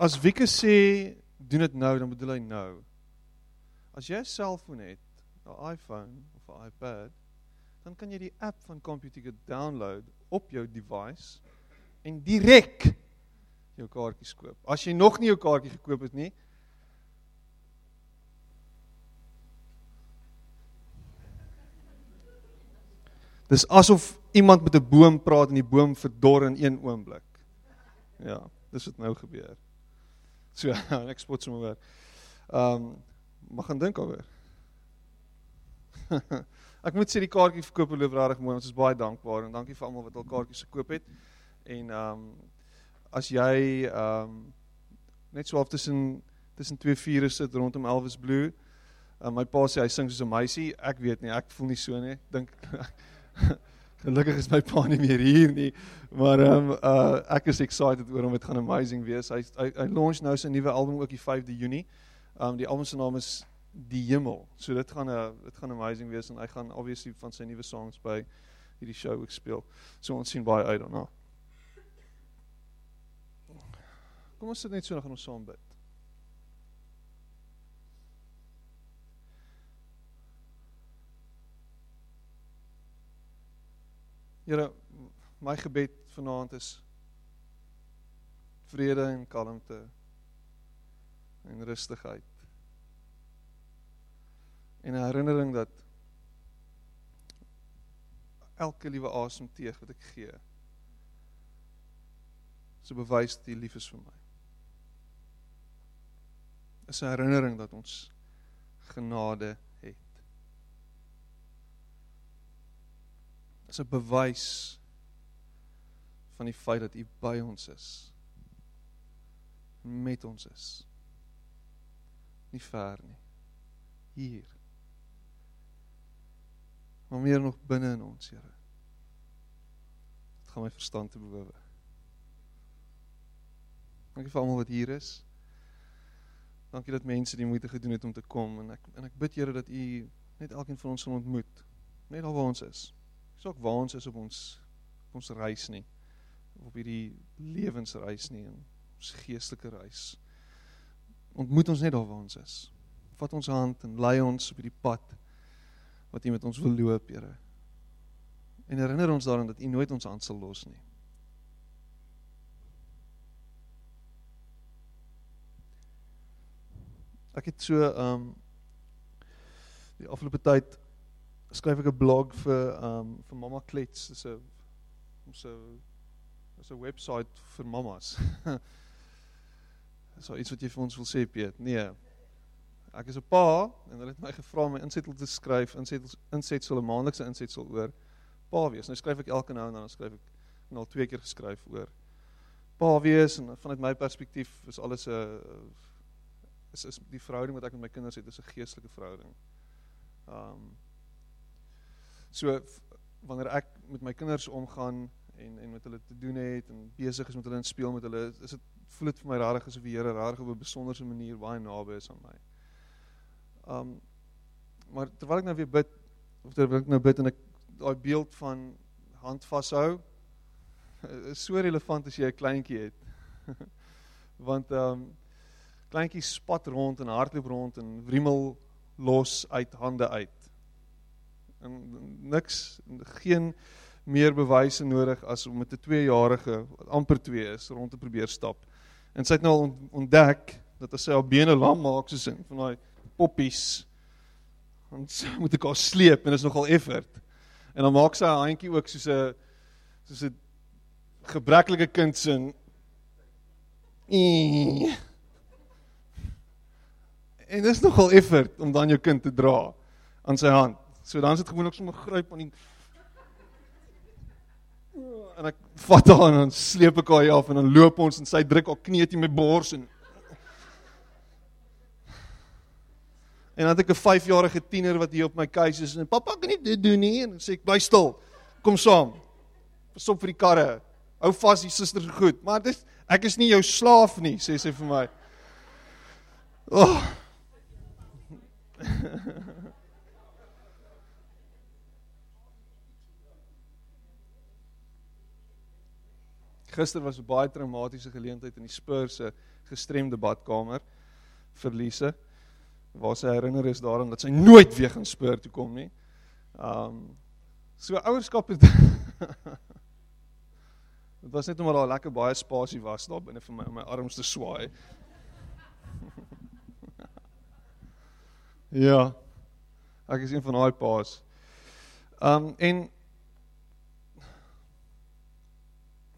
as Wieke sê doen dit nou, dan bedoel hy nou. As jy 'n selfoon het, 'n iPhone of 'n iPad, dan kan jy die app van Computicket download op jou device en direk jou kaartjies koop. As jy nog nie jou kaartjie gekoop het nie, Dis asof iemand met 'n boom praat en die boom verdor in een oomblik. Ja, dis wat nou gebeur. So, ek spot sommer weer. Ehm, um, mag gaan dink daaroor. ek moet sê die kaartjie verkoop loop regtig mooi. Ons is baie dankbaar en dankie vir almal wat al kaartjies gekoop het. En ehm um, as jy ehm um, net so half tussen tussen twee vure sit rondom Elvis Blue. Uh, my pa sê hy sing soos 'n meisie. Ek weet nie, ek voel nie so nie. Dink gelukkig is my pa nie meer hier nie. Maar ehm um, uh ek is excited oor hom. Dit gaan amazing wees. Hy hy, hy launch nou sy nuwe album ook die 5de Junie. Ehm um, die album se naam is Die Hemel. So dit gaan 'n uh, dit gaan amazing wees en hy gaan obviously van sy nuwe songs by hierdie show ook speel. So ons sien baie uit daarna. Kom ons sit net so nog in ons saam bid. Here, my gebed vanaand is vrede en kalmte en rustigheid. En 'n herinnering dat elke liewe asemteug wat ek gee, so bewys dat U lief is vir my. Is 'n herinnering dat ons genade het. Is 'n bewys van die feit dat U by ons is. Met ons is. Nie ver nie. Hier. Maar meer nog binne in ons, Here. Dit gaan my verstand te bewoon. Dankie vir almal wat hier is. Dankie dat mense die moeite gedoen het om te kom en ek en ek bid Here dat U net elkeen van ons sal ontmoet. Net al waar ons is. Dis ook waar ons is op ons op ons reis nie. Op hierdie lewensreis nie ons geestelike reis. Ontmoet ons net daar waar ons is. Vat ons hand en lei ons op hierdie pad wat U met ons wil loop, Here. En herinner ons daaraan dat U nooit ons hand sal los nie. Ek het so ehm um, die afgelope tyd skryf ek 'n blog vir ehm um, vir Mama Klets. Dis 'n ons 'n dis 'n webwerf vir mamas. so iets wat jy vir ons wil sê, Piet. Nee. Ek is 'n pa en hulle het my gevra om my insetsel te skryf, insetsel insetsel 'n maandelikse insetsel oor pa wees. Nou skryf ek elke nou en dan skryf ek nou al twee keer geskryf oor pa wees en vanuit my perspektief is alles 'n is is die verhouding wat ek met my kinders het, is 'n geestelike verhouding. Um so wanneer ek met my kinders omgaan en en met hulle te doen het en besig is met hulle en speel met hulle, is dit voel dit vir my rarig asof die Here rarig op 'n besonderse manier baie naby is aan my. Um maar terwyl ek nou weer bid of terwyl ek nou bid en ek daai beeld van hand vashou is so relevant as jy 'n kleintjie het. Want um kleintjies spat rond en hardloop rond en wrimmel los uit hande uit. En niks geen meer bewyse nodig as om met 'n 2-jarige wat amper 2 is rond te probeer stap. En sy het nou ontdek dat as sy haar bene lam maak soos in van daai poppies ons moet ek haar sleep en dit is nogal effort. En dan maak sy haar handjie ook soos 'n soos 'n gebreklike kind se En dis nogal effort om dan jou kind te dra aan sy hand. So dan is dit gewoonlik sommer gryp aan die en ek vat haar en dan sleep ek haar af en dan loop ons en sy druk haar knie teen my bors en En dan het ek 'n 5-jarige tiener wat hier op my keuse is en pappa kan nie dit doen nie en sê ek bly stil. Kom saam. Pasop vir die karre. Hou vas die susters goed. Maar dit ek is nie jou slaaf nie, sê sy vir my. Oh. Gister was 'n baie traumatiese geleentheid in die Spurs se gestremde badkamer verliese. Waar sy herinner is daaraan dat sy nooit weer gaan Spurs toe kom nie. Um so ouerskap het Dit was net omdat daar lekker baie spasie was daar binne vir my om my arms te swaai. ja. Ek is een van daai paas. Um en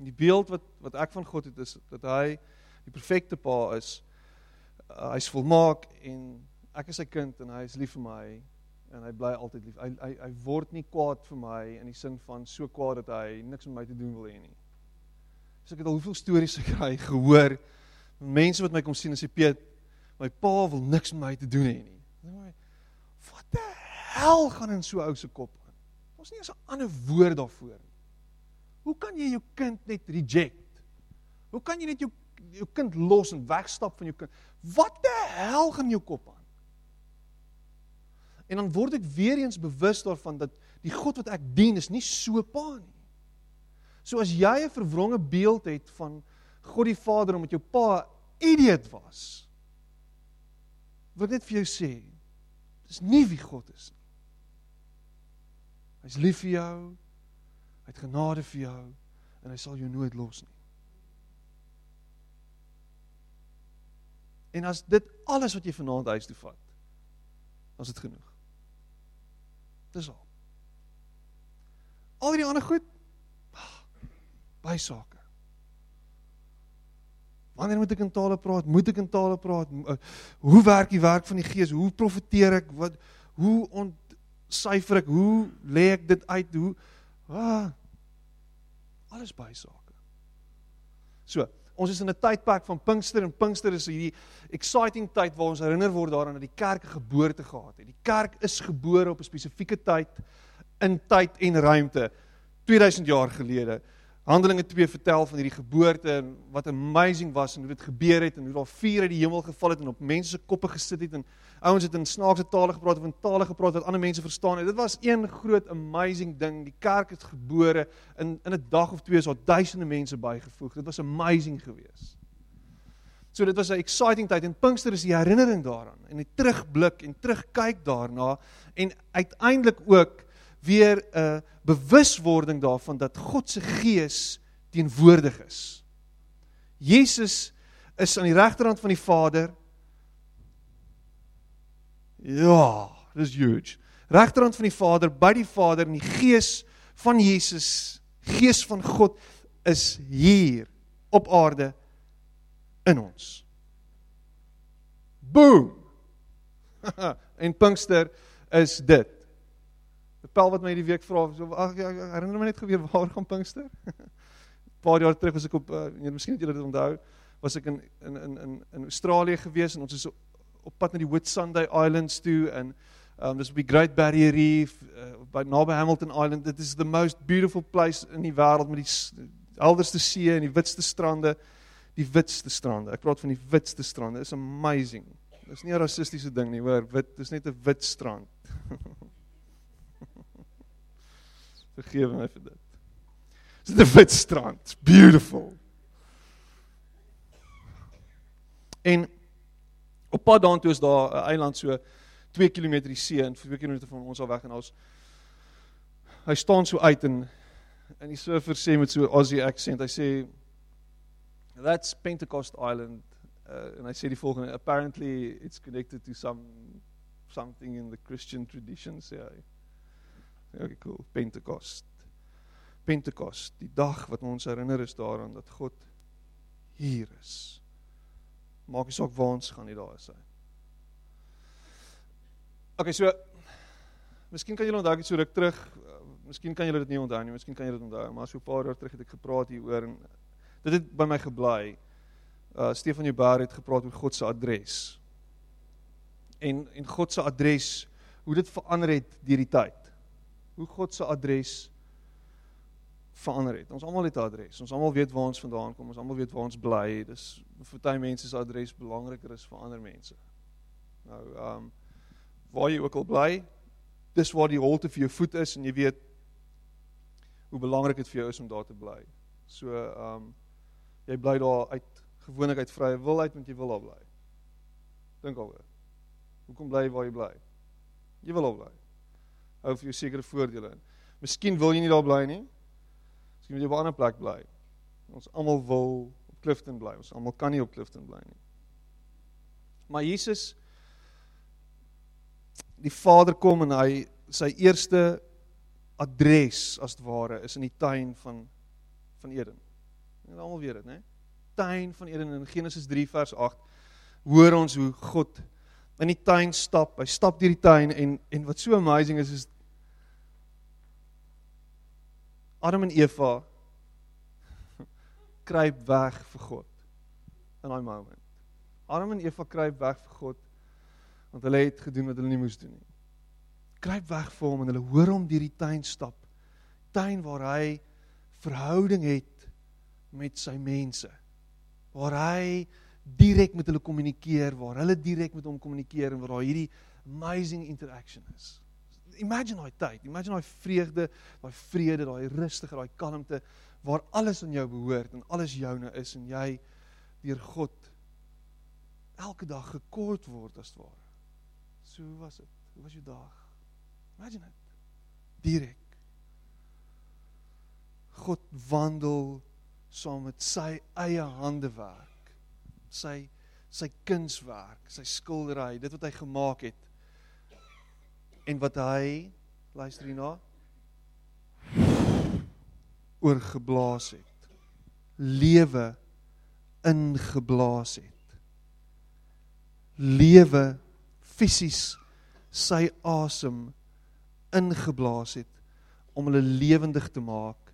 die beeld wat wat ek van God het is dat hy die perfekte pa is. Uh, hy's volmaak en ek is sy kind en hy is lief vir my en hy bly altyd lief. Hy hy hy word nie kwaad vir my in die sin van so kwaad dat hy niks met my te doen wil hê nie. So ek het al hoeveel stories gekry gehoor mense wat my kom sien en sê Piet, my pa wil niks met my te doen hê nie. Wat die hel gaan in so ou se kop aan? Ons nie eens 'n ander woord daarvoor nie. Hoe kan jy jou kind net reject? Hoe kan jy net jou jou kind los en wegstap van jou kind? Wat die hel gaan jou kop aan? En dan word ek weer eens bewus daarvan dat die God wat ek dien is nie so pa nie. So as jy 'n verwronge beeld het van God die Vader omdat jou pa idiot was. Wil ek net vir jou sê, dis nie wie God is nie. Hy's lief vir jou, Hy het genade vir jou en hy sal jou nooit los nie. En as dit alles wat jy vanaand huis toe vat, dan is dit genoeg. Dis al. Al die ander goed by sake. Wanneer moet ek in tale praat? Moet ek in tale praat? Eh, hoe werk die werk van die Gees? Hoe profeteer ek? Wat hoe ontsyfer ek? Hoe lê ek dit uit? Hoe Ah. Alles baie sake. So, ons is in 'n tydperk van Pinkster en Pinkster is hierdie exciting tyd waar ons herinner word daaraan dat die kerk geboorte gehad het. Die kerk is gebore op 'n spesifieke tyd in tyd en ruimte 2000 jaar gelede. Handelinge 2 vertel van hierdie geboorte en wat amazing was en hoe dit gebeur het en hoe daar vuur uit die hemel geval het en op mense se koppe gesit het en ouens het in snaakse tale gepraat of in tale gepraat wat ander mense verstaan het. Dit was een groot amazing ding. Die kerk het gebore in in 'n dag of twee is daar duisende mense bygevoeg. Dit was amazing geweest. So dit was 'n exciting tyd en Pinkster is die herinnering daaraan en 'n terugblik en terugkyk daarna en uiteindelik ook weer 'n bewuswording daarvan dat God se gees teenwoordig is. Jesus is aan die regterhand van die Vader. Ja, dis huge. Regterhand van die Vader, by die Vader en die gees van Jesus, gees van God is hier op aarde in ons. Boom. en Pinkster is dit. Pel wat my die week vra, so ag ja, herinner my net geweer waar gaan Pinkster? 'n Paar jaar terug was ek op uh, miskien het julle dit onthou, was ek in in in in in Australië gewees en ons is op pad na die Whitsunday Islands toe en um dis op die Great Barrier Reef uh, by naby Hamilton Island. Dit is the most beautiful place in die wêreld met die helderste see en die witste strande, die witste strande. Ek praat van die witste strande. It's amazing. Dis nie 'n rassistiese ding nie, hoor. Wit, dis net 'n wit strand. Vergewe my vir dit. Dis 'n wit strand. It's beautiful. En op pad daartoe is daar 'n eiland so 2 km die see en 2 km van ons al weg en ons hy staan so uit en en die surfer sê met so 'n Aussie accent, hy sê that's Pentecost Island uh, en hy sê die volgende apparently it's connected to some something in the Christian tradition sê hy. Ja, okay, cool. Pentecost. Pentecost, die dag wat ons herinner is daaraan dat God hier is. Maak nie saak waar ons gaan nie daar is hy. Okay, so Miskien kan julle onthou ek so ruk terug, uh, miskien kan julle dit nie onthou nie, miskien kan julle dit onthou, maar so 'n paar jaar terug het ek gepraat hieroor en dit het by my gebly. Uh Stefan Jouber het gepraat oor God se adres. en en God se adres, hoe dit verander het deur die tyd. Hoe God se adres verander het. Ons almal het 'n adres. Ons almal weet waar ons vandaan kom. Ons almal weet waar ons bly. Dis vir baie mense se adres belangriker is vir ander mense. Nou, ehm um, waar jy ook al bly, dis waar die holte vir jou voet is en jy weet hoe belangrik dit vir jou is om daar te bly. So, ehm um, jy bly daar uit gewoonlik uit vrye wil uit want jy wil daar bly. Dink daaroor. Hoekom bly jy waar jy bly? Jy wil daar bly. Hou vir jou sekere voordele in. Miskien wil jy nie daar bly nie. Miskien wil jy op 'n ander plek bly. Ons almal wil op Clifton bly. Ons almal kan nie op Clifton bly nie. Maar Jesus die Vader kom en hy sy eerste adres as dit ware is in die tuin van van Eden. Jy almal weet dit, né? Tuin van Eden in Genesis 3 vers 8 hoor ons hoe God in die tuin stap. Hy stap deur die tuin en en wat so amazing is is Adam en Eva kruip weg vir God in daai moment. Adam en Eva kruip weg vir God want hulle het gedoen wat hulle nie moes doen nie. Kruip weg vir hom en hulle hoor hom deur die tuin stap. Tuin waar hy verhouding het met sy mense. Waar hy direk met hulle kommunikeer, waar hulle direk met hom kommunikeer en waar daar hierdie amazing interaction is imagine daai tyd, imagine daai vreugde, daai vrede, daai rustige, daai kalmte waar alles aan jou behoort en alles joune is en jy deur God elke dag gekort word as ware. So was dit. Hoe was jou dag? Imagine dit. Direk. God wandel saam met sy eie hande werk. Sy sy kunswerk, sy skildery, dit wat hy gemaak het en wat hy luister hierna oorgeblaas het. Lewe ingeblaas het. Lewe fisies sy asem ingeblaas het om hulle lewendig te maak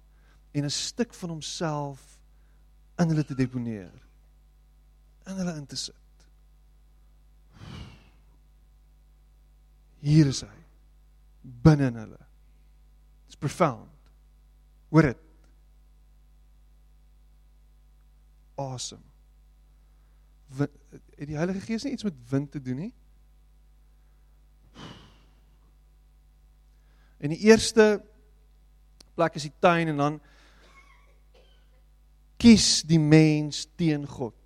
en 'n stuk van homself in hulle te deponeer in hulle in te sit hier is hy binne in hulle. It's profound. Hoor dit. Awesome. Het die Heilige Gees nie iets met wind te doen nie? En die eerste plek is die tuin en dan kies die mens teen God.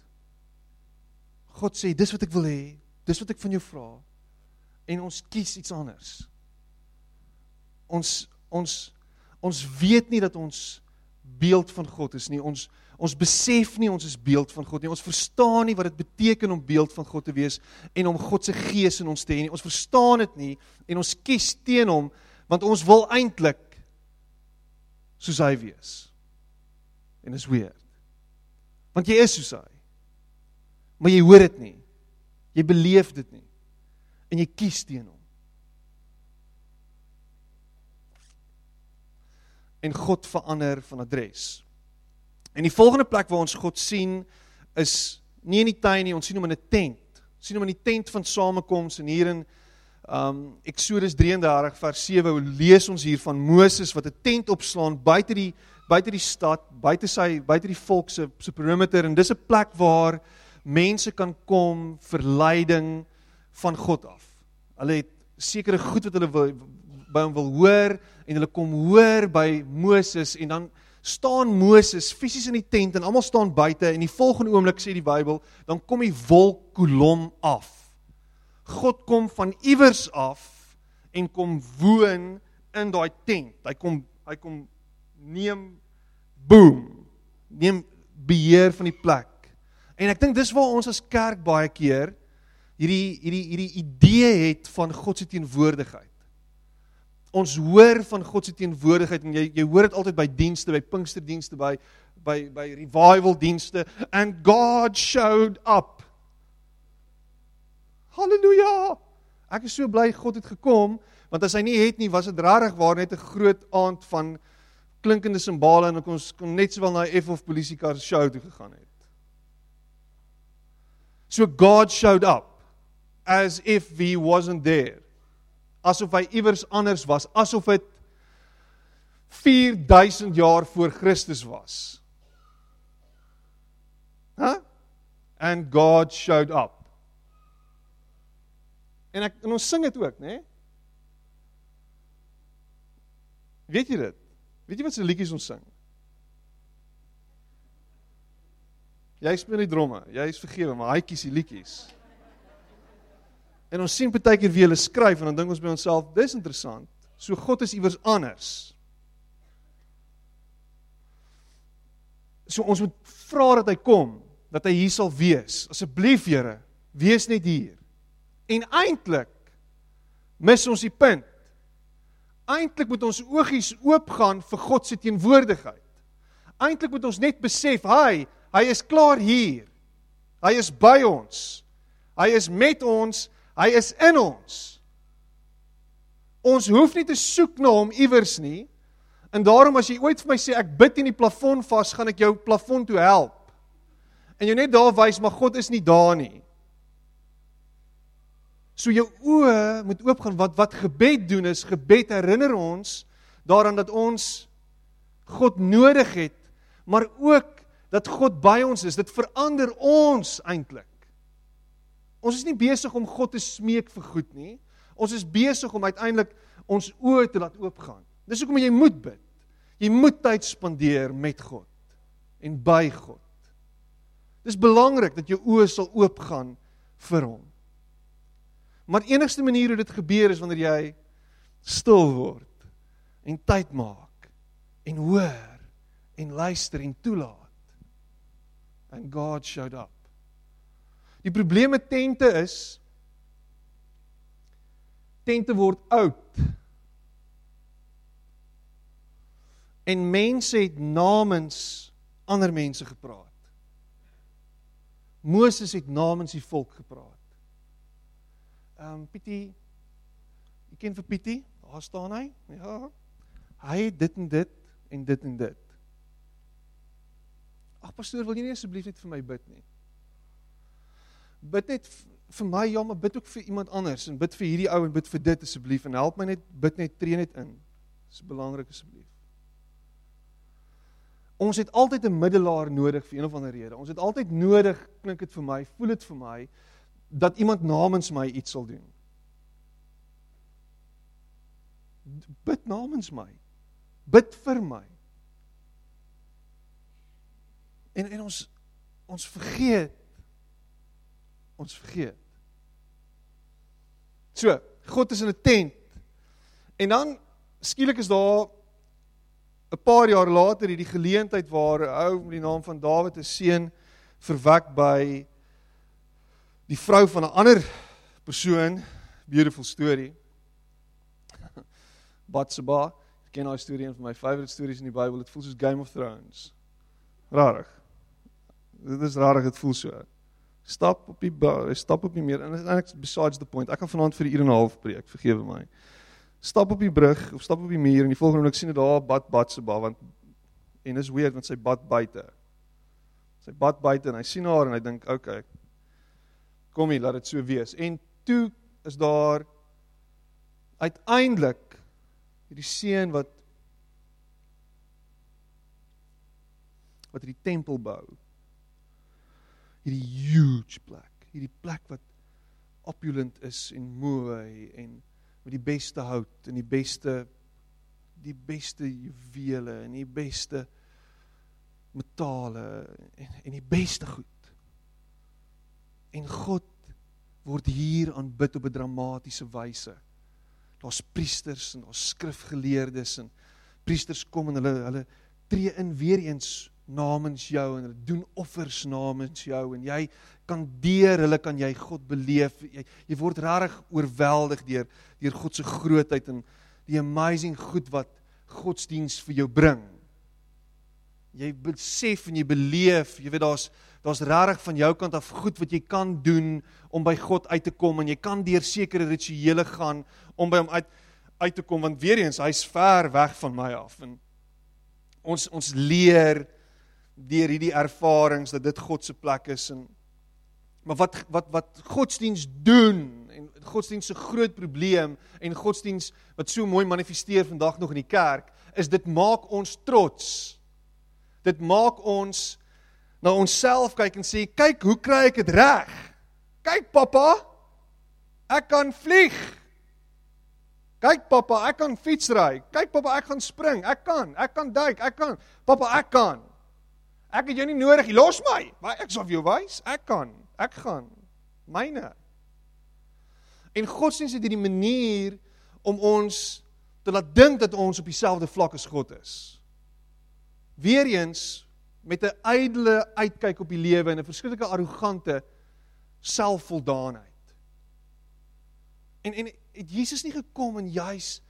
God sê dis wat ek wil hê, dis wat ek van jou vra. En ons kies iets anders ons ons ons weet nie dat ons beeld van God is nie. Ons ons besef nie ons is beeld van God nie. Ons verstaan nie wat dit beteken om beeld van God te wees en om God se gees in ons te hê nie. Ons verstaan dit nie en ons kies teen hom want ons wil eintlik soos hy wees. En is weird. Want jy is soos hy. Maar jy hoor dit nie. Jy beleef dit nie. En jy kies teen hom. en God verander van adres. En die volgende plek waar ons God sien is nie in die tuin nie, ons sien hom in 'n tent. Ons sien hom in die tent van samekoms en hier in um Eksodus 33 vers 7 lees ons hier van Moses wat 'n tent opslaan buite die buite die stad, buite sy buite die volk se se perimeter en dis 'n plek waar mense kan kom vir leiding van God af. Hulle het sekere goed wat hulle wil by hom wil hoor en hulle kom hoor by Moses en dan staan Moses fisies in die tent en almal staan buite en die volgende oomblik sê die Bybel dan kom die wolkkolom af. God kom van iewers af en kom woon in daai tent. Hy kom hy kom neem boom neem beheer van die plek. En ek dink dis waar ons as kerk baie keer hierdie hierdie hierdie idee het van God se teenwoordigheid ons hoor van God se teenwoordigheid en jy jy hoor dit altyd by dienste, by Pinksterdienste, by by by revival dienste and God showed up. Halleluja. Ek is so bly God het gekom want as hy nie het nie was dit rarig waar net 'n groot aand van klinkende simbale en ons kon net sowel na F of polisiekar show toe gegaan het. So God showed up. As if he wasn't there. Asof hy iewers anders was, asof dit 4000 jaar voor Christus was. Huh? And God showed up. En ek en ons sing dit ook, né? Nee? Weet jy dit? Weet jy wat se liedjies ons sing? Jy speel die dromme, jy is vergewe, maar hy kies die liedjies. En ons sien baie keer wie hulle skryf en dan dink ons by onsself, dis interessant. So God is iewers anders. So ons moet vra dat hy kom, dat hy hier sal wees. Asseblief Here, wees net hier. En eintlik mis ons die punt. Eintlik moet ons oogies oopgaan vir God se teenwoordigheid. Eintlik moet ons net besef, hy, hy is klaar hier. Hy is by ons. Hy is met ons Hy is in ons. Ons hoef nie te soek na hom iewers nie. En daarom as jy ooit vir my sê ek bid in die plafon vas, gaan ek jou plafon toe help. En jy net daar wys maar God is nie daar nie. So jou oë moet oopgaan wat wat gebed doen is gebed herinner ons daaraan dat ons God nodig het, maar ook dat God by ons is. Dit verander ons eintlik. Ons is nie besig om God te smeek vir goed nie. Ons is besig om uiteindelik ons oë te laat oopgaan. Dis hoekom jy moet bid. Jy moet tyd spandeer met God en by God. Dis belangrik dat jou oë sal oopgaan vir hom. Maar enigste manier hoe dit gebeur is wanneer jy stil word en tyd maak en hoor en luister en toelaat. And God showed up. Die probleem met tente is tente word oud. En mense het namens ander mense gepraat. Moses het namens die volk gepraat. Ehm um, Pietie Jy ken vir Pietie? Daar staan hy. Ja. Hy het dit en dit en dit en dit. Ag pastoor, wil jy nie asseblief net vir my bid nie? Bid net vir my, ja, maar bid ook vir iemand anders en bid vir hierdie ou en bid vir dit asseblief en help my net bid net tree net in. Dis belangrik asseblief. Ons het altyd 'n middelaar nodig vir een of ander rede. Ons het altyd nodig, klink dit vir my, voel dit vir my dat iemand namens my iets sal doen. Bid namens my. Bid vir my. En en ons ons vergeet ons vergeet. So, God is in 'n tent. En dan skielik is daar 'n paar jaar later hierdie geleentheid waar 'n ou met die naam van Dawid 'n seun verwek by die vrou van 'n ander persoon. Beautiful story. Batseba, ken daai storie een van my favorite stories in die Bybel. Dit voel soos Game of Thrones. Rarig. Dit is rarig, dit voel so stap op die stap op die meer en eintlik besides the point. Ek gaan vanaand vir 'n uur en 'n half preek, vergewe my. Stap op die brug of stap op die muur en die volgende oomblik sien ek daar bad bad se ba want en is weird want sy bad buite. Sy bad buite en hy sien haar en hy dink, "Oké. Okay, kom hier, laat dit so wees." En toe is daar uiteindelik hierdie seun wat wat hierdie tempel bou hierdie huge plek, hierdie plek wat opulent is en mooi en met die beste hout en die beste die beste juwele en die beste metale en en die beste goed. En God word hier aanbid op 'n dramatiese wyse. Daar's priesters en daar's skrifgeleerdes en priesters kom en hulle hulle tree in weer eens namens jou en hulle doen offers namens jou en jy kan deur hulle kan jy God beleef. Jy, jy word regtig oorweldig deur deur God se grootheid en die amazing goed wat godsdiens vir jou bring. Jy besef en jy beleef, jy weet daar's daar's regtig van jou kant af goed wat jy kan doen om by God uit te kom en jy kan deur sekere rituele gaan om by hom uit uit te kom want weer eens hy's ver weg van my af en ons ons leer deur hierdie ervarings dat dit God se plek is en Maar wat wat wat godsdiens doen en godsdiens se groot probleem en godsdiens wat so mooi manifesteer vandag nog in die kerk is dit maak ons trots. Dit maak ons na onsself kyk en sê kyk hoe kry ek dit reg? Kyk pappa, ek kan vlieg. Kyk pappa, ek kan fietsry. Kyk pappa, ek gaan spring. Ek kan, ek kan duik, ek kan. Pappa, ek kan. Ek het jou nie nodig nie. Los my. Maar ek sal vir jou wys. Ek kan. Ek gaan. Myne. En godsdienst het hierdie manier om ons te laat dink dat ons op dieselfde vlak as God is. Weereens met 'n ydelle uitkyk op die lewe en 'n verskriklike arrogante selfvoldaanheid. En en het Jesus nie gekom en juis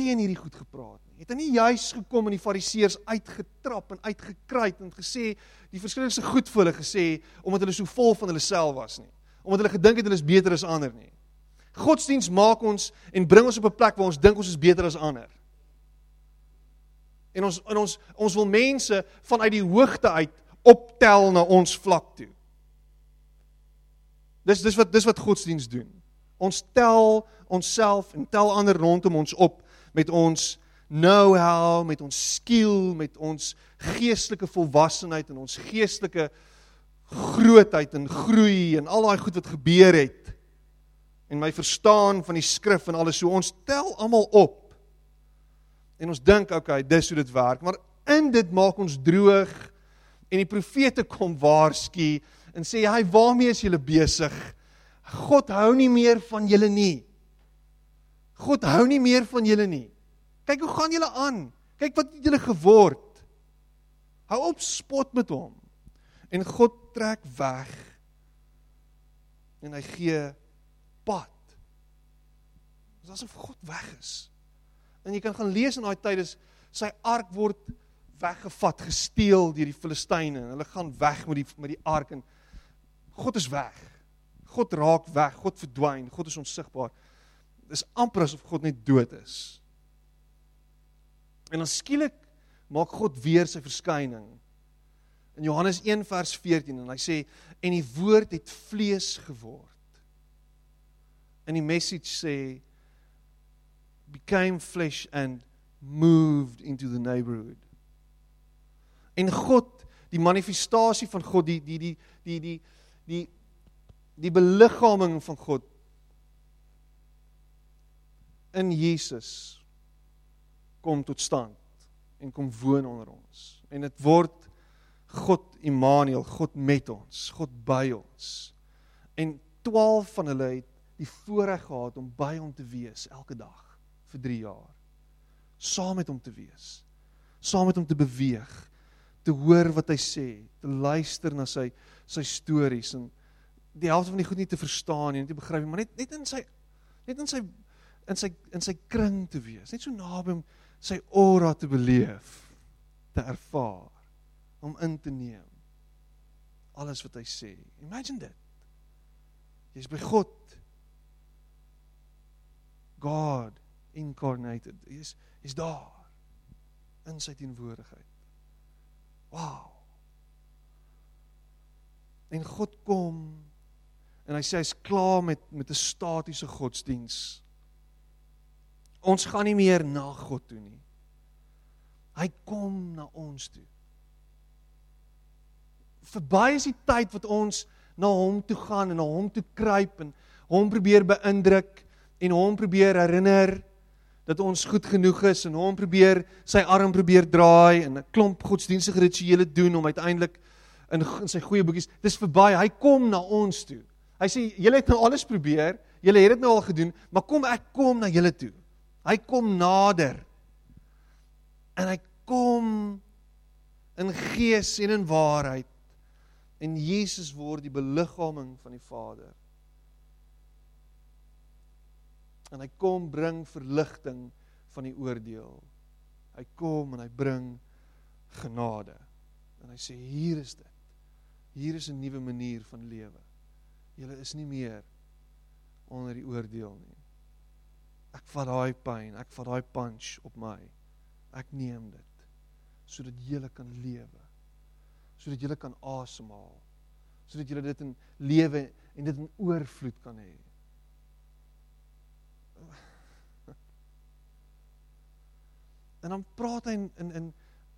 teen hierdie goed gepraat nie. Het hy nie juis gekom en die fariseërs uitgetrap en uitgekruit en gesê die verskillende goed vir hulle gesê omdat hulle so vol van hulle self was nie. Omdat hulle gedink het hulle is beter as ander nie. Godsdiens maak ons en bring ons op 'n plek waar ons dink ons is beter as ander. En ons en ons ons wil mense vanuit die hoogte uit optel na ons vlak toe. Dis dis wat dis wat godsdiens doen. Ons tel onsself en tel ander rondom ons op met ons know-how, met ons skill, met ons geestelike volwassenheid en ons geestelike grootheid en groei en al daai goed wat gebeur het en my verstaan van die skrif en alles. So ons tel almal op en ons dink okay dis hoe dit werk. Maar in dit maak ons droog en die profete kom waarsku en sê hy waarmee is julle besig? God hou nie meer van julle nie God hou nie meer van julle nie kyk hoe gaan julle aan kyk wat het julle geword hou op spot met hom en God trek weg en hy gee pad. Dit is asof God weg is. En jy kan gaan lees in daai tyd is sy ark word weggevat, gesteel deur die Filistyne hulle gaan weg met die met die ark en God is weg. God raak weg, God verdwyn, God is onsigbaar. Dis amper asof God net dood is. En dan skielik maak God weer sy verskyning. In Johannes 1 vers 14 en hy sê en die woord het vlees geword in die message sê became flesh and moved into the neighborhood. En God, die manifestasie van God, die die die die die die die beliggaaming van God in Jesus kom tot stand en kom woon onder ons. En dit word God Immanuel, God met ons, God by ons. En 12 van hulle het die voorreg gehad om by hom te wees elke dag vir 3 jaar. Saam met hom te wees. Saam met hom te beweeg, te hoor wat hy sê, te luister na sy sy stories en die helfte van die goed nie te verstaan nie, nie te begryp nie, maar net net in sy net in sy in sy in sy kring te wees, net so naby hom sy aura te beleef, te ervaar, om in te neem alles wat hy sê. Imagine dit. Jy's by God God incarnated. Hy's hy's daar in sy teenwoordigheid. Wow. En God kom en hy sê hy's klaar met met 'n statiese godsdiens. Ons gaan nie meer na God toe nie. Hy kom na ons toe. Verby is die tyd wat ons na hom toe gaan en na hom toe kruip en hom probeer beïndruk en hom probeer herinner dat ons goed genoeg is en hom probeer sy arm probeer draai en 'n klomp godsdienstige rituele doen om uiteindelik in, in sy goeie boekies dis verby hy kom na ons toe hy sê julle het nou alles probeer julle het dit nou al gedoen maar kom ek kom na julle toe hy kom nader en hy kom in gees en in waarheid en Jesus word die beliggaaming van die Vader en hy kom bring verligting van die oordeel. Hy kom en hy bring genade. En hy sê hier is dit. Hier is 'n nuwe manier van lewe. Julle is nie meer onder die oordeel nie. Ek vat daai pyn, ek vat daai punch op my. Ek neem dit sodat julle kan lewe. Sodat julle kan asemhaal. sodat julle dit in lewe en dit in oorvloed kan hê. En dan praat hy in in in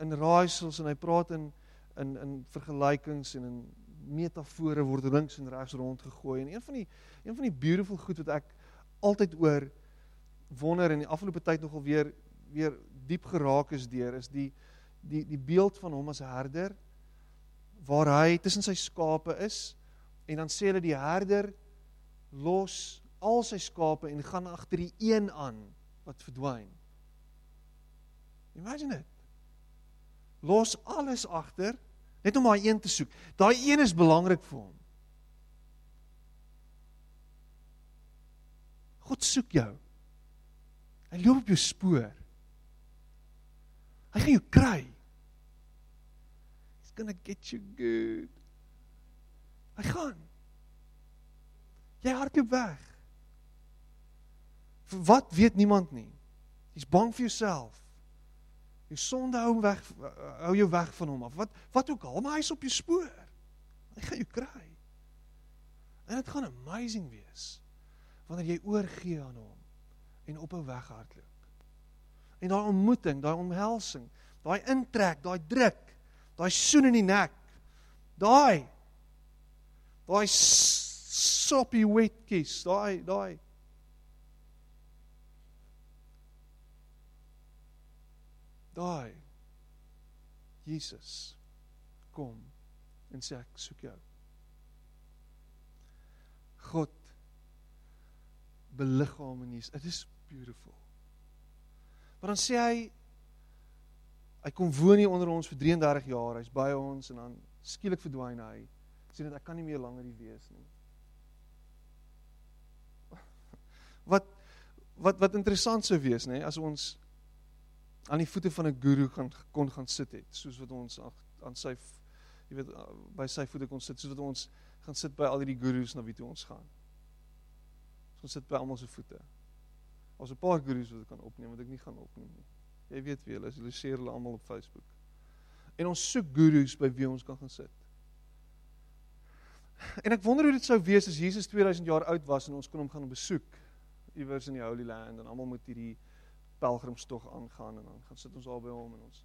in raaisels en hy praat in in in vergelykings en in metafore word links en regs rondgegooi en een van die een van die beautiful goed wat ek altyd oor wonder en die afgelope tyd nogal weer weer diep geraak is deur is die die die beeld van hom as 'n herder waar hy tussen sy skape is en dan sê hulle die herder los al sy skape en gaan agter die een aan wat verdwyn. Imagine dit. Los alles agter net om daai een te soek. Daai een is belangrik vir hom. God soek jou. Hy loop op jou spoor. Hy gaan jou kry. He's going to get you good. Hy gaan. Jy hardloop weg. Vir wat weet niemand nie. Jy's bang vir jouself. Jou sonde hou weg hou jou weg van hom af. Wat wat ook al, maar hy's op jou spoor. Hy gaan jou kry. En dit gaan amazing wees wanneer jy oorgee aan hom en op 'n weg hardloop. En daai ontmoeting, daai omhelsing, daai intrek, daai druk, daai soen in die nek. Daai daai soppy wet kiss, daai daai Daai Jesus kom en sê ek soek jou. God beliggaam in Jesus. It is beautiful. Maar dan sê hy hy kom woon hier onder ons vir 33 jaar. Hy's by ons en dan skielik verdwyn hy. Sê net ek kan nie meer langer hier wees nie. Wat wat wat interessant sou wees nê as ons aan die voete van 'n guru gaan kon gaan sit het, soos wat ons aan sy jy weet by sy voete kon sit, soos wat ons gaan sit by al die gurus na wie toe ons gaan. Ons sit by almal se voete. Ons 'n paar gurus wat ek kan opneem wat ek nie gaan opneem nie. Jy weet wie hulle is, hulle share hulle almal op Facebook. En ons soek gurus by wie ons kan gaan sit. En ek wonder hoe dit sou wees as Jesus 2000 jaar oud was en ons kon hom gaan besoek iewers in die Holy Land en almal moet hierdie pelgrimstog aangaan en dan gaan sit ons al by hom en ons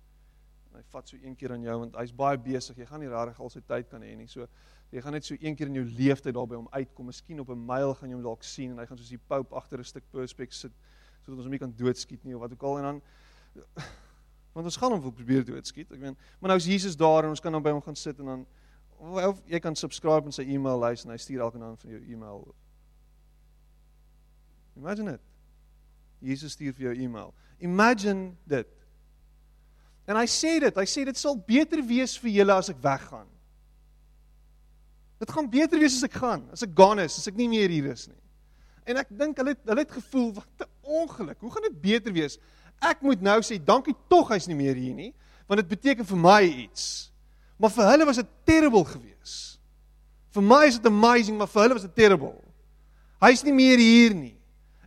hy vat so een keer aan jou want hy's baie besig. Jy gaan nie regtig al sy tyd kan hê nie. So jy gaan net so een keer in jou lewenstyd daar by hom uitkom. Miskien op 'n myl gaan jy hom dalk sien en hy gaan soos die pope agter 'n stuk perspex sit sodat ons hom nie kan doodskiet nie of wat ook al en dan want ons gaan hom wil probeer doodskiet. Ek meen, maar nou is Jesus daar en ons kan dan by hom gaan sit en dan of jy kan subscribe en sy e-mail lys en hy stuur elke aand van jou e-mail. Imagine it. Jesus stuur vir jou e-mail. Imagine dit. En hy sê dit, hy sê dit sal beter wees vir julle as ek weggaan. Dit gaan beter wees as ek gaan, as ek gaan is, as ek nie meer hier is nie. En ek dink hulle hulle het gevoel wat 'n ongeluk. Hoe gaan dit beter wees? Ek moet nou sê dankie tog hy's nie meer hier nie, want dit beteken vir my iets. Maar vir hulle was dit terrible geweest. Vir my is dit amazing, maar vir hulle was dit terrible. Hy's nie meer hier nie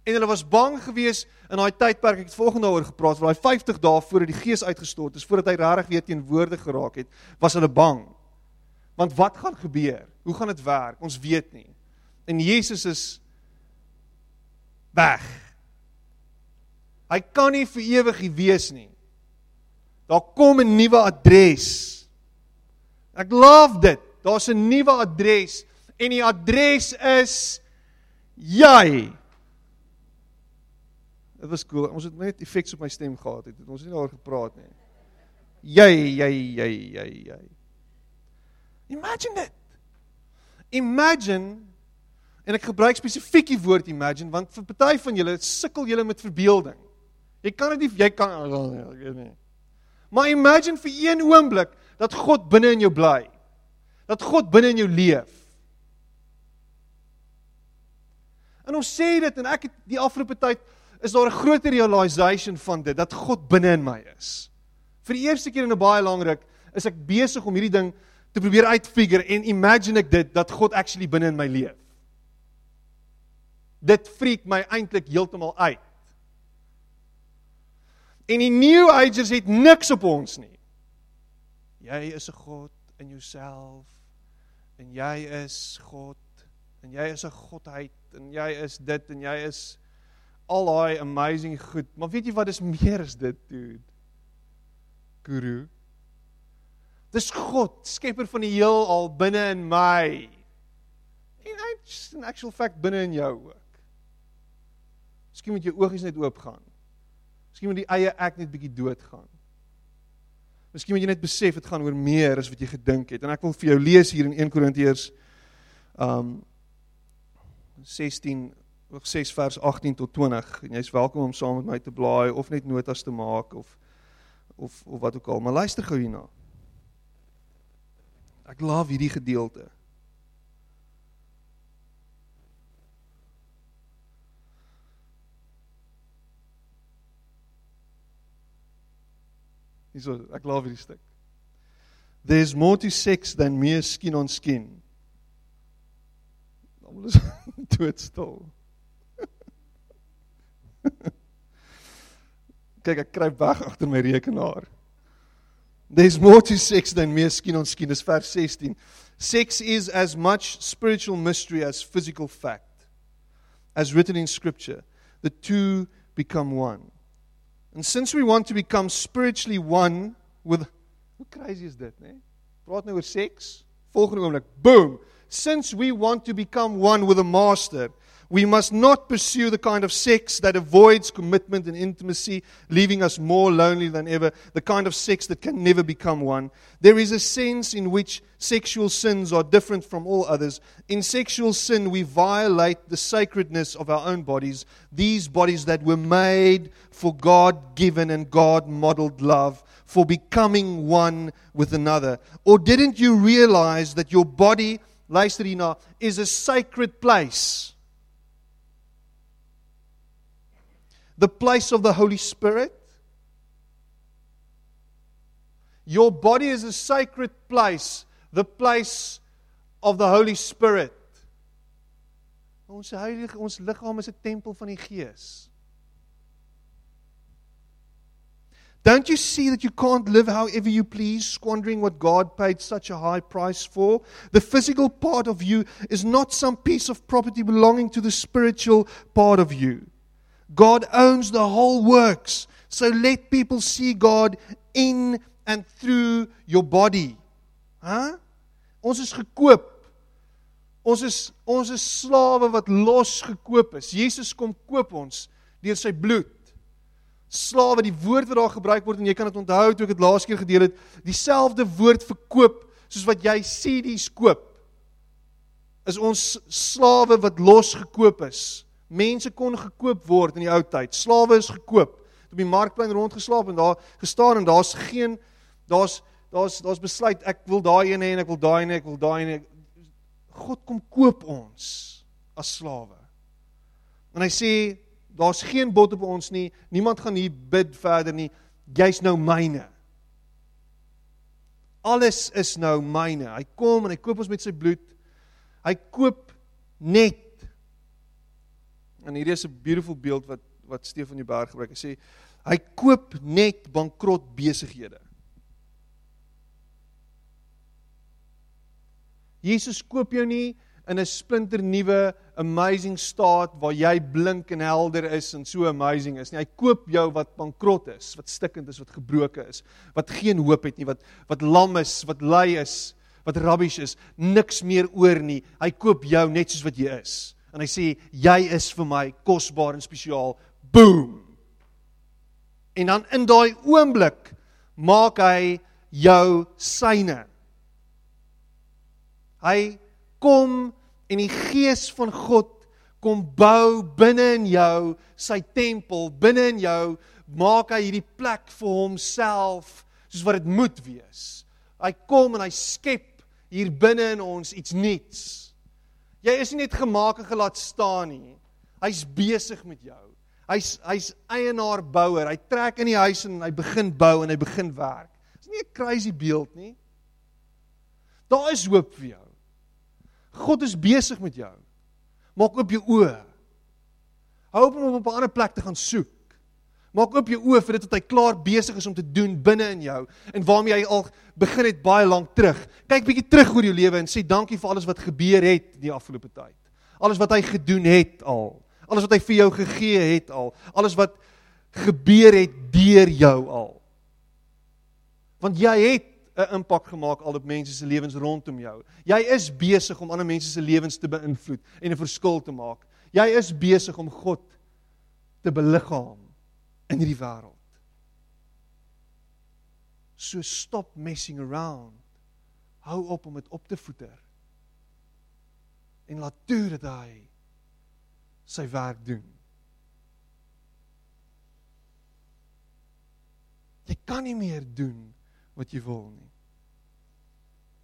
en hulle was bang geweest in daai tydperk. Ek het volgende daaroor gepraat vir daai 50 dae voordat die gees uitgestort is voordat hy regtig weer teenwoordig geraak het was hulle bang. Want wat gaan gebeur? Hoe gaan dit werk? Ons weet nie. En Jesus is weg. Hy kan nie vir ewig hier wees nie. Daar kom 'n nuwe adres. Ek love dit. Daar's 'n nuwe adres. En die adres is jy Dit was cool. Ons het net effekte op my stem gehad het. Ons het nie daaroor gepraat nie. Jy, jy, jy, jy, jy. Imagine it. Imagine en ek gebruik spesifiek die woord imagine want vir party van julle sukkel julle met verbeelding. Jy kan dit jy kan ek weet nie. Maar imagine vir een oomblik dat God binne in jou bly. Dat God binne in jou leef. En ons sê dit en ek het die afgelope tyd is daar 'n groter realization van dit dat God binne in my is. Vir die eerste keer in 'n baie lang ruk is ek besig om hierdie ding te probeer uitfigure en imagine ek dit dat God actually binne in my leef. Dit freak my eintlik heeltemal uit. En die new agers het niks op ons nie. Jy is 'n God in jouself en jy is God en jy is 'n godheid en jy is dit en jy is al daai amazing goed. Maar weet jy wat is meer as dit, dude? Guru. Dis God, skepper van die heelal binne in my. En hy's in actual fact binne in jou ook. Miskien moet jou oogies net oop gaan. Miskien moet die eie ek net bietjie dood gaan. Miskien moet jy net besef dit gaan oor meer as wat jy gedink het. En ek wil vir jou lees hier in 1 Korintiërs um 16 ook 6 vers 18 tot 20 en jy's welkom om saam met my te blaai of net notas te maak of of of wat ook al. Maar luister gou hierna. Ek love hierdie gedeelte. Hierso, ek love hierdie stuk. There's more to sex than mere skin on skin. Nou is doodstil. Kyk, ek kruip weg agter my rekenaar. There's more to sex than mere skin on skin. Dis vers 16. Sex is as much spiritual mystery as physical fact. As written in scripture, the two become one. And since we want to become spiritually one with Hoe crazy is dit, né? Praat nou oor seks. Volgende oomblik, boom. Since we want to become one with the master, we must not pursue the kind of sex that avoids commitment and intimacy, leaving us more lonely than ever, the kind of sex that can never become one. There is a sense in which sexual sins are different from all others. In sexual sin, we violate the sacredness of our own bodies, these bodies that were made for God given and God modeled love, for becoming one with another. Or didn't you realize that your body, luister is a sacred place? The place of the Holy Spirit. Your body is a sacred place, the place of the Holy Spirit. Ons heilige ons liggaam is 'n tempel van die Gees. Don't you see that you can't live however you please, squandering what God paid such a high price for? The physical part of you is not some piece of property belonging to the spiritual part of you. God owns the whole works. So let people see God in and through your body. Huh? Ons is gekoop. Ons is ons is slawe wat losgekoop is. Jesus kom koop ons deur sy bloed. Slawe, die woord wat daar gebruik word en jy kan dit onthou toe ek dit laas keer gedeel het, dieselfde woord vir koop soos wat jy CD's koop. Is ons slawe wat losgekoop is. Mense kon gekoop word in die ou tyd. Slawe is gekoop. Op die markplein rondgeslaap en daar gestaan en daar's geen daar's daar's daar's besluit ek wil daai een hê en ek wil daai een ek wil daai een. God kom koop ons as slawe. En hy sê daar's geen bod op ons nie. Niemand gaan hier bid verder nie. Jy's nou myne. Alles is nou myne. Hy kom en hy koop ons met sy bloed. Hy koop net En hierdie is 'n beautiful beeld wat wat Stefan die Berg gebruik. Hy sê hy koop net bankrot besighede. Jesus koop jou nie in 'n splinter nuwe amazing staat waar jy blink en helder is en so amazing is nie. Hy koop jou wat bankrot is, wat stikkend is, wat gebroken is, wat geen hoop het nie, wat wat lam is, wat lui is, wat rubbish is, niks meer oor nie. Hy koop jou net soos wat jy is en hy sê jy is vir my kosbaar en spesiaal. Boom. En dan in daai oomblik maak hy jou syne. Hy kom en die gees van God kom bou binne in jou sy tempel, binne in jou maak hy hierdie plek vir homself soos wat dit moet wees. Hy kom en hy skep hier binne in ons iets nuuts. Jy is nie net gemaak en gelaat staan nie. Hy's besig met jou. Hy's hy's eienaar bouer. Hy trek in die huis en hy begin bou en hy begin werk. Dis nie 'n crazy beeld nie. Daar is hoop vir jou. God is besig met jou. Maak oop jou oë. Hou op om op 'n ander plek te gaan soek. Maak oop jou oë vir dit wat hy klaar besig is om te doen binne in jou en waarmee hy al begin het baie lank terug. Kyk bietjie terug oor jou lewe en sê dankie vir alles wat gebeur het die afgelope tyd. Alles wat hy gedoen het al. Alles wat hy vir jou gegee het al. Alles wat gebeur het deur jou al. Want jy het 'n impak gemaak al op mense se lewens rondom jou. Jy is besig om ander mense se lewens te beïnvloed en 'n verskil te maak. Jy is besig om God te beliggaam in hierdie wêreld. So stop messing around. Hou op om dit op te voeter. En laat toe dat hy sy werk doen. Jy kan nie meer doen wat jy wil nie.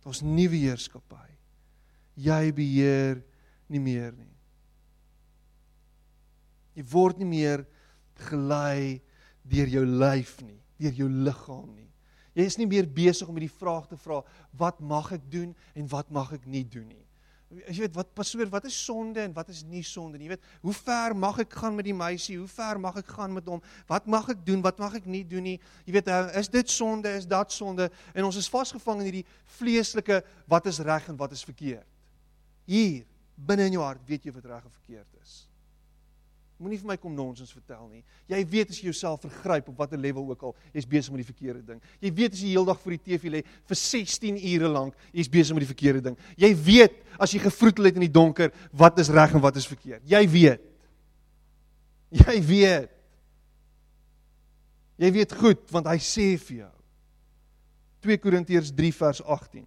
Daar's nuwe heerskappy. Jy beheer nie meer nie. Jy word nie meer gelei deur jou lyf nie, deur jou liggaam nie. Jy is nie meer besig om hierdie vraag te vra wat mag ek doen en wat mag ek nie doen nie. As jy weet wat pasoor, wat is sonde en wat is nie sonde nie. Jy weet, hoe ver mag ek gaan met die meisie? Hoe ver mag ek gaan met hom? Wat mag ek doen? Wat mag ek nie doen nie? Jy weet, eh, is dit sonde? Is dat sonde? En ons is vasgevang in hierdie vleeslike wat is reg en wat is verkeerd. Hier, binne in jou hart, weet jy wat reg en verkeerd is. Moenie vir my kom nonsens vertel nie. Jy weet as jy jouself vergryp op watter level ook al, jy's besig met die verkeerde ding. Jy weet as jy heeldag voor die TV lê vir 16 ure lank, jy's besig met die verkeerde ding. Jy weet as jy gevroetel het in die donker, wat is reg en wat is verkeerd. Jy weet. Jy weet. Jy weet goed want hy sê vir jou. 2 Korintiërs 3 vers 18.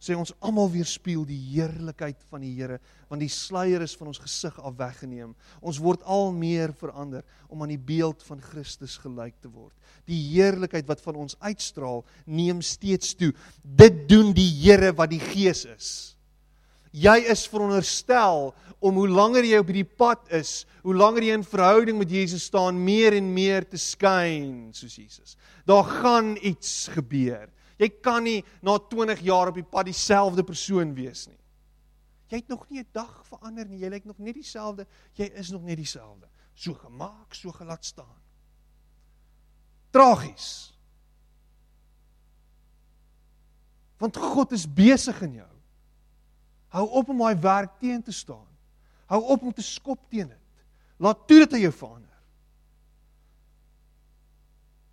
Sê ons almal weerspieël die heerlikheid van die Here want die sluier is van ons gesig af weggeneem. Ons word al meer verander om aan die beeld van Christus gelyk te word. Die heerlikheid wat van ons uitstraal neem steeds toe. Dit doen die Here wat die Gees is. Jy is veronderstel om hoe langer jy op hierdie pad is hoe langer jy in verhouding met Jesus staan meer en meer te skyn soos Jesus. Daar gaan iets gebeur Jy kan nie na 20 jaar op die pad dieselfde persoon wees nie. Jy het nog nie 'n dag verander nie. Jy lyk nog net dieselfde. Jy is nog net dieselfde. So gemaak, so gelaat staan. Tragies. Want God is besig in jou. Hou op om daai werk teen te staan. Hou op om te skop teen dit. Laat toe dat hy jou verander.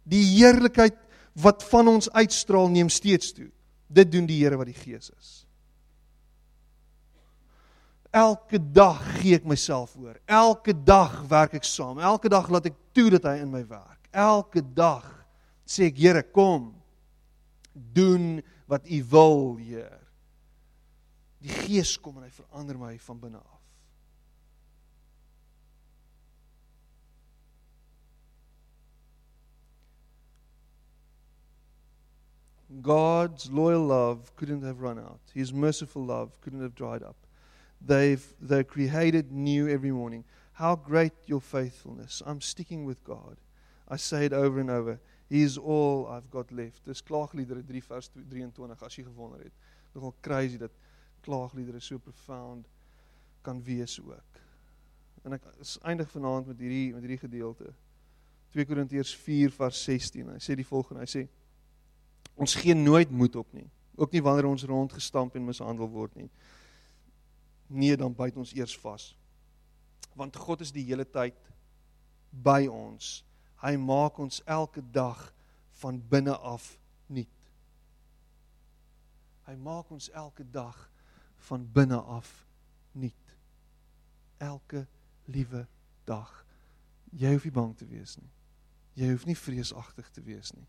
Die heerlikheid wat van ons uitstraal neem steeds toe. Dit doen die Here wat die Gees is. Elke dag gee ek myself oor. Elke dag werk ek saam. Elke dag laat ek toe dat hy in my werk. Elke dag sê ek Here, kom. Doen wat U wil, Heer. Die Gees kom en hy verander my van binne af. God's loyal love couldn't have run out. His merciful love couldn't have dried up. They've they're created new every morning. How great your faithfulness. I'm sticking with God. I say it over and over. He is all I've got left. Dis klaagliedere 3 vers 23 as jy gewonder het. Nogal crazy dat klaagliedere so profound kan wees ook. En ek eindig vanaand met hierdie met hierdie gedeelte. 2 Korintiërs 4 vers 16. Hy sê die volgende. Hy sê Ons gee nooit moed op nie. Ook nie wanneer ons rondgestamp en mishandel word nie. Nee, dan byt ons eers vas. Want God is die hele tyd by ons. Hy maak ons elke dag van binne af nuut. Hy maak ons elke dag van binne af nuut. Elke liewe dag. Jy hoef nie bang te wees nie. Jy hoef nie vreesagtig te wees nie.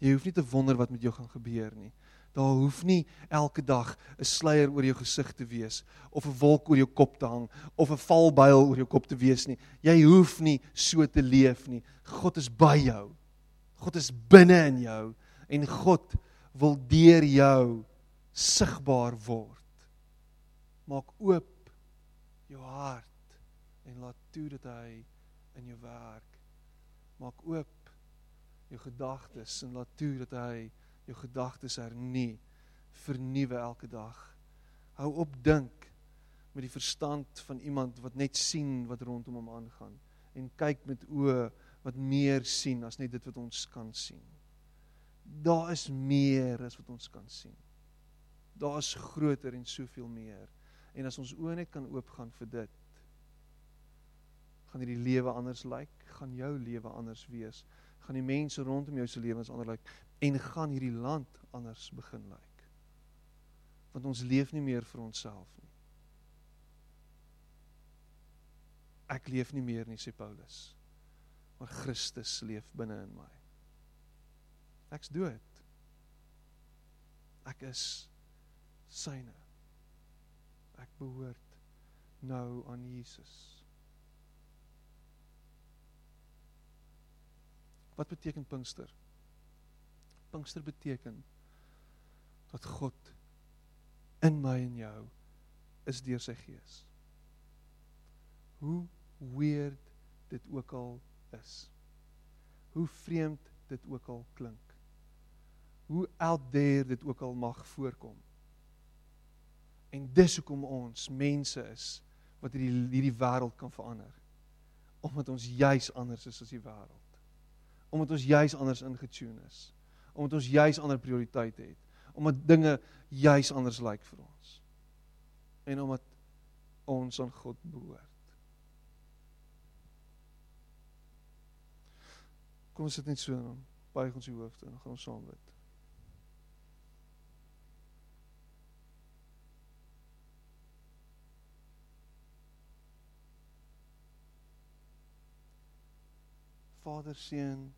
Jy hoef nie te wonder wat met jou gaan gebeur nie. Daar hoef nie elke dag 'n sluier oor jou gesig te wees of 'n wolk oor jou kop te hang of 'n valbuil oor jou kop te wees nie. Jy hoef nie so te leef nie. God is by jou. God is binne in jou en God wil deur jou sigbaar word. Maak oop jou hart en laat toe dat hy in jou werk. Maak oop jou gedagtes en laat toe dat hy jou gedagtes hernie, vernuwe elke dag. Hou op dink met die verstand van iemand wat net sien wat rondom hom aangaan en kyk met oë wat meer sien as net dit wat ons kan sien. Daar is meer as wat ons kan sien. Daar is groter en soveel meer. En as ons oë net kan oopgaan vir dit, gaan hierdie lewe anders lyk, gaan jou lewe anders wees, gaan die mense rondom jou se lewens anders lyk en gaan hierdie land anders begin lyk. Want ons leef nie meer vir onsself nie. Ek leef nie meer nie, sê Paulus. Maar Christus leef binne in my. Ek's dood. Ek is syne. Ek behoort nou aan Jesus. Wat beteken Pinkster? Pinkster beteken dat God in my en jou is deur sy gees. Hoe weird dit ook al is. Hoe vreemd dit ook al klink hoe out there dit ook al mag voorkom. En dis hoekom ons mense is wat hierdie hierdie wêreld kan verander. Omdat ons juis anders is as die wêreld. Omdat ons juis anders ingetune is. Omdat ons juis ander prioriteite het. Omdat dinge juis anders lyk vir ons. En omdat ons aan God behoort. Kom ons sit net so en buig ons die hoofde en gaan ons saam bid. Vader, Seun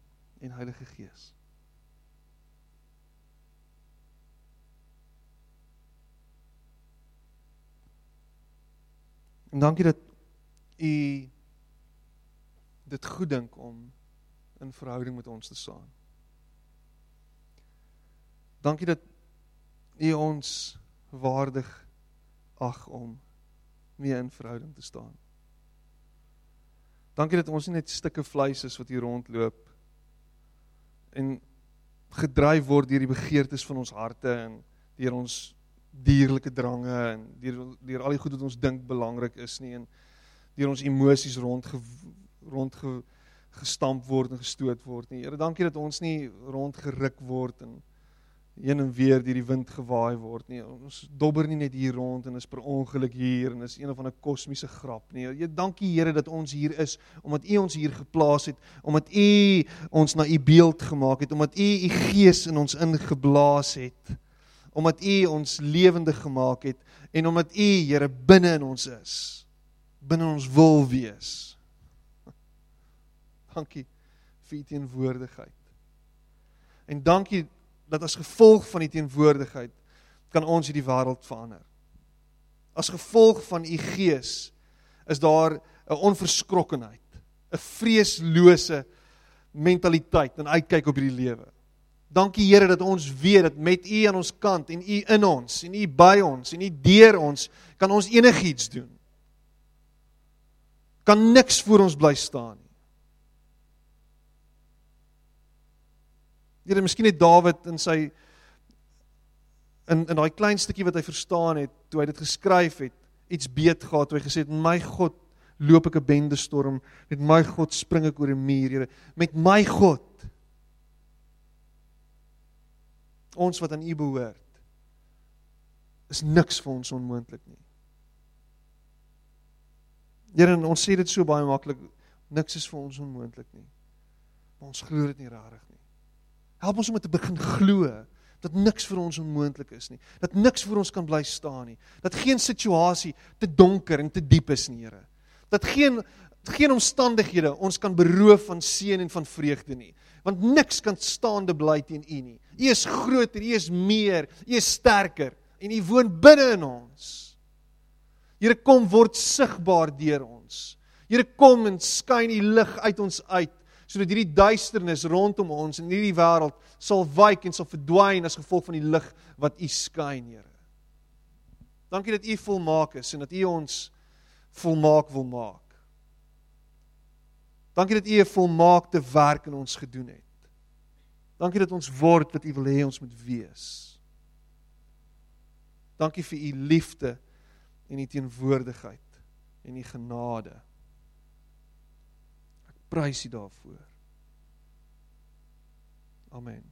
en Heilige Gees. En dankie dat u dit goed dink om in verhouding met ons te staan. Dankie dat u ons waardig ag om mee in verhouding te staan. Dankie dat ons nie net stukke vleis is wat hier rondloop en gedryf word deur die begeertes van ons harte en deur ons dierlike drange en deur deur al die goed wat ons dink belangrik is nie en deur ons emosies rond rond gestamp word en gestoot word nie. Here, dankie dat ons nie rondgeruk word en heen en weer deur die wind gewaai word nie. Ons dobber nie net hier rond en is per ongeluk hier en is een of ander kosmiese grap nie. Jy dankie Here dat ons hier is omdat U ons hier geplaas het, omdat U ons na U beeld gemaak het, omdat U U gees in ons ingeblaas het, omdat U ons lewendig gemaak het en omdat U Here binne in ons is, binne ons wil wees. Dankie vir U teenwoordigheid. En dankie dat as gevolg van die teenwoordigheid kan ons hierdie wêreld verander. As gevolg van u gees is daar 'n onverskrokkenheid, 'n vreeslose mentaliteit en uitkyk op hierdie lewe. Dankie Here dat ons weet dat met u aan ons kant en u in ons en u by ons en u deur ons kan ons enigiets doen. Kan niks voor ons bly staan nie. Here, miskien het Dawid in sy in in daai klein stukkie wat hy verstaan het toe hy dit geskryf het, iets beet gehad toe hy gesê het: "My God, loop ek 'n bende storm, met my God spring ek oor 'n muur, Here, met my God." Ons wat aan U behoort, is niks vir ons onmoontlik nie. Here, ons sê dit so baie maklik, niks is vir ons onmoontlik nie. Maar ons glo dit nie regtig nie. Help ons om te begin glo dat niks vir ons onmoontlik is nie. Dat niks vir ons kan bly staan nie. Dat geen situasie te donker en te diep is nie, Here. Dat geen geen omstandighede ons kan beroof van seën en van vreugde nie. Want niks kan staande bly teen U nie. U is groter, U is meer, U is sterker en U woon binne in ons. Here kom word sigbaar deur ons. Here kom en skyn U lig uit ons uit sodat hierdie duisternis rondom ons in hierdie wêreld sal wyk en sal verdwyn as gevolg van die lig wat U skyn, Here. Dankie dat U volmaak is en dat U ons volmaak wil maak. Dankie dat U 'n volmaakte werk in ons gedoen het. Dankie dat ons word wat U wil hê ons moet wees. Dankie vir U liefde en die teenwoordigheid en die genade. Prys U daarvoor. Amen.